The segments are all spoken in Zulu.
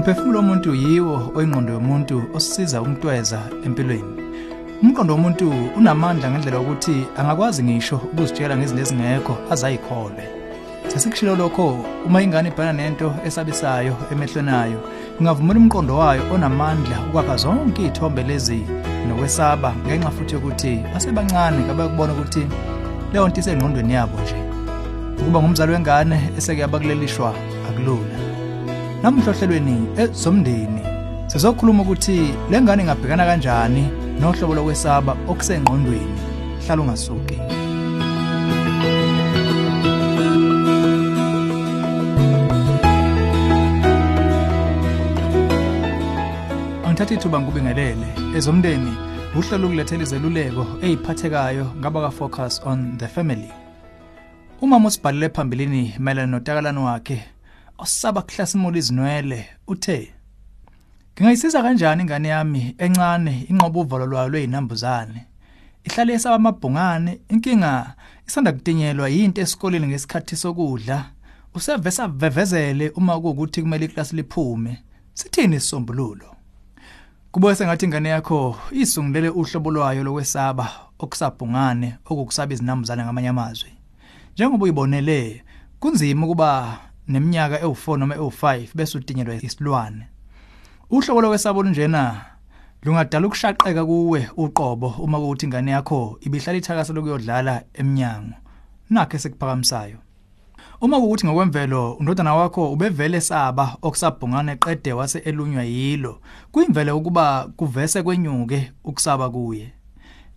Umphefumulo womuntu yiwo oyingqondo yomuntu osisiza ukuntweza empilweni. Umqondo womuntu unamandla ngendlela yokuthi angakwazi ngisho ukuzitshela ngezinto ezingekho azayikhole. Sesikushilo lokho uma ingane ibhana nento esabisayo emehlweni ayo, ingavumela umqondo wayo onamandla ukwakha zonke izithombe lezi nokwesaba ngenxa futhi yokuthi basebancane kabakubona ukuthi leyo nto isengqondweni yabo nje. Ukuba ngumzali wengane eseke yabakulelishwa akulula. Namuhla ohlelweni ezomndeni sizokhuluma ukuthi lengane ingabhekana kanjani nohlobo lokwesaba okusengqondweni. Hlala ungasuki. Angithatha ithuba ngikubingelele ezomndeni uhlelo ukulethela izeluleko eziphathekayo ngaba ka focus on the family. Umama usibhalele phambilini mayelana notakalano wakhe osaba kuhlasimula izinwele uthe Ngingayisiza kanjani ingane yami encane inqobo uvalo lwayo lwezinambuzane ihlale esaba amabhungane inkinga isanda kutinyelwa yinto esikoleni ngesikhathi sokudla. Usevesa vevezele uma kuukuthi kumele iklasi liphume. Sithini isombululo Kubuye sengathi ingane yakho isungulele uhlobo lwayo lokwesaba okusabhungane okukusaba izinambuzane ngamanye amazwi. Njengoba uyibonele kunzima ukuba neminyaka ewu4 noma ewu5 bese utinyelwa isilwane. Uhlobo lokwesaba njena lungadala ukushaqeka kuwe uqobo uma kuthi ingane yakho ibihlala ithakasa lokuyodlala eminyango nakhe sekuphakamisayo. Uma kuukuthi ngokwemvelo undodana wakho ubevele saba okusabhungane qede wase elunywa yilo kuyimvele ukuba kuvese kwenyuke ukusaba kuye.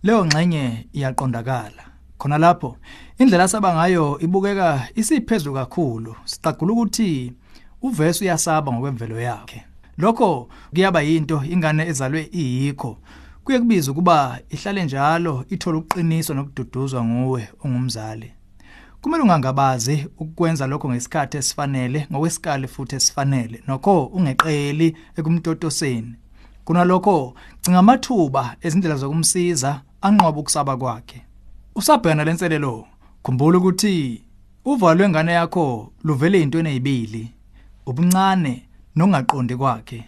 Leyo ngxenye iyaqondakala. Khona lapho indlela asaba ngayo ibukeka isiphezulu kakhulu. Sicagula ukuthi uvese uyasaba ngokwemvelo yakhe. Lokho kuyaba yinto ingane ezalwe iyikho. Kuye kubiza ukuba ihlale njalo ithola uqiniso nokududuzwa nguwe ungumzali kumele ungangabazi ukwenza lokho ngesikhathi esifanele ngokwesikali futhi esifanele. Nokho ungeqeli ekumtotoseni. Kunalokho cinga amathuba ezindlela zokumsiza anqoba ukusaba kwakhe. Usabhekana lenselelo khumbula ukuthi uvalo lwengane yakho luvele into ezibili ubuncane nongaqondi kwakhe.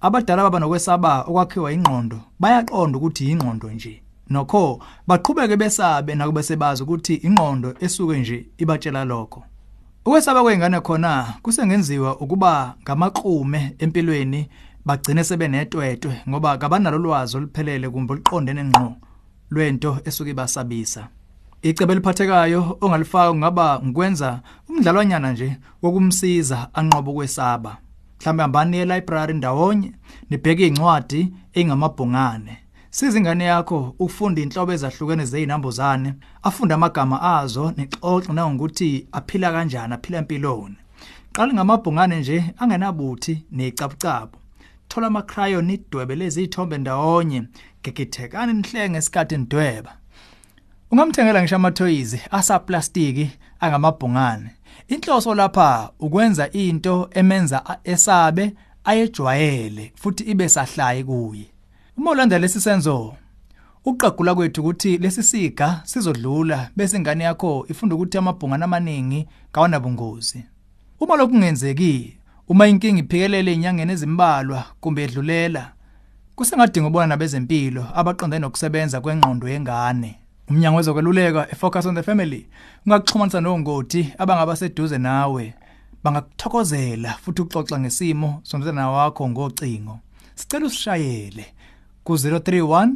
Abadala baba nokwesaba okwakhiwa ingqondo bayaqonda ukuthi ingqondo nje. Nokho baqhubeke besabe nakube sebazi ukuthi ingqondo esuke nje ibatshela lokho. Ukwesaba kwengane khona kusengenziwa ukuba ngamakrume empilweni bagcine sebenetwetwe ngoba kabanalo lwazi oluphelele kumbe oluqondene ngqo. Lwento esuke ibasabisa. Icebe liphathekayo ongalifaka kungaba ngikwenza umdlalwanyana nje wokumsiza anqobo kwesaba mhlawumbe hambani e-library ndawonye nibheke incwadi engamabhungane siza ingane yakho ukufunda inhlobo ezahlukene zezinambuzane afunda amagama azo nexoxo nangokuthi aphila kanjani aphila empilweni. Qala ngamabhungane nje angenabuthi necabucabu. Thola ama crayon idwebe lezi ithombe ndawonye gegethekani nihlenge ngesikhathi nidweba ungamthengela ngisho ama toys asa plastiki angamabhungane. Inhloso lapha ukwenza into emenza esabe ayejwayele futhi ibe sahlayi kuye. Uma ulandela lesi senzo uqagula kwethu ukuthi lesi siga sizodlula bese ingane yakho ifunda ukuthi amabhungane amaningi kawanabungozi. Uma lokhu kungenzeki uma inkingi iphikelele inyangeni ezimbalwa kumbe edlulela kusengadinga ubona nabezempilo abaqondene nokusebenza kwengqondo yengane. Umnyango wezokweluleka efocus on the family ungakuxhumanisa nongoti abangaba seduze nawe. Bangakuthokozela futhi uxoxa ngesimo somntana wakho ngocingo. Sicela usishayele ku 031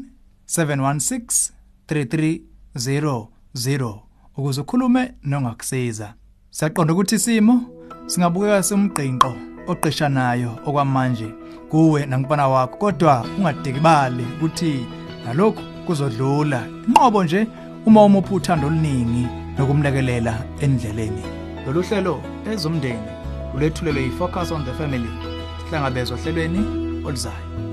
716 3300 ukuze ukhulume nongakusiza. Siyaqonda ukuthi isimo singabukeka semgqinqo oqeshanayo okwamanje kuwe nangibana wakho kodwa ungadikibali ukuthi nalokho kuzodlula. Inqobo nje uma umupha uthando oluningi nokumlekelela endleleni. Lolu hlelo ezomndeni ulethulelwe yifocus on the family sihlangabezwa ohlelweni oluzayo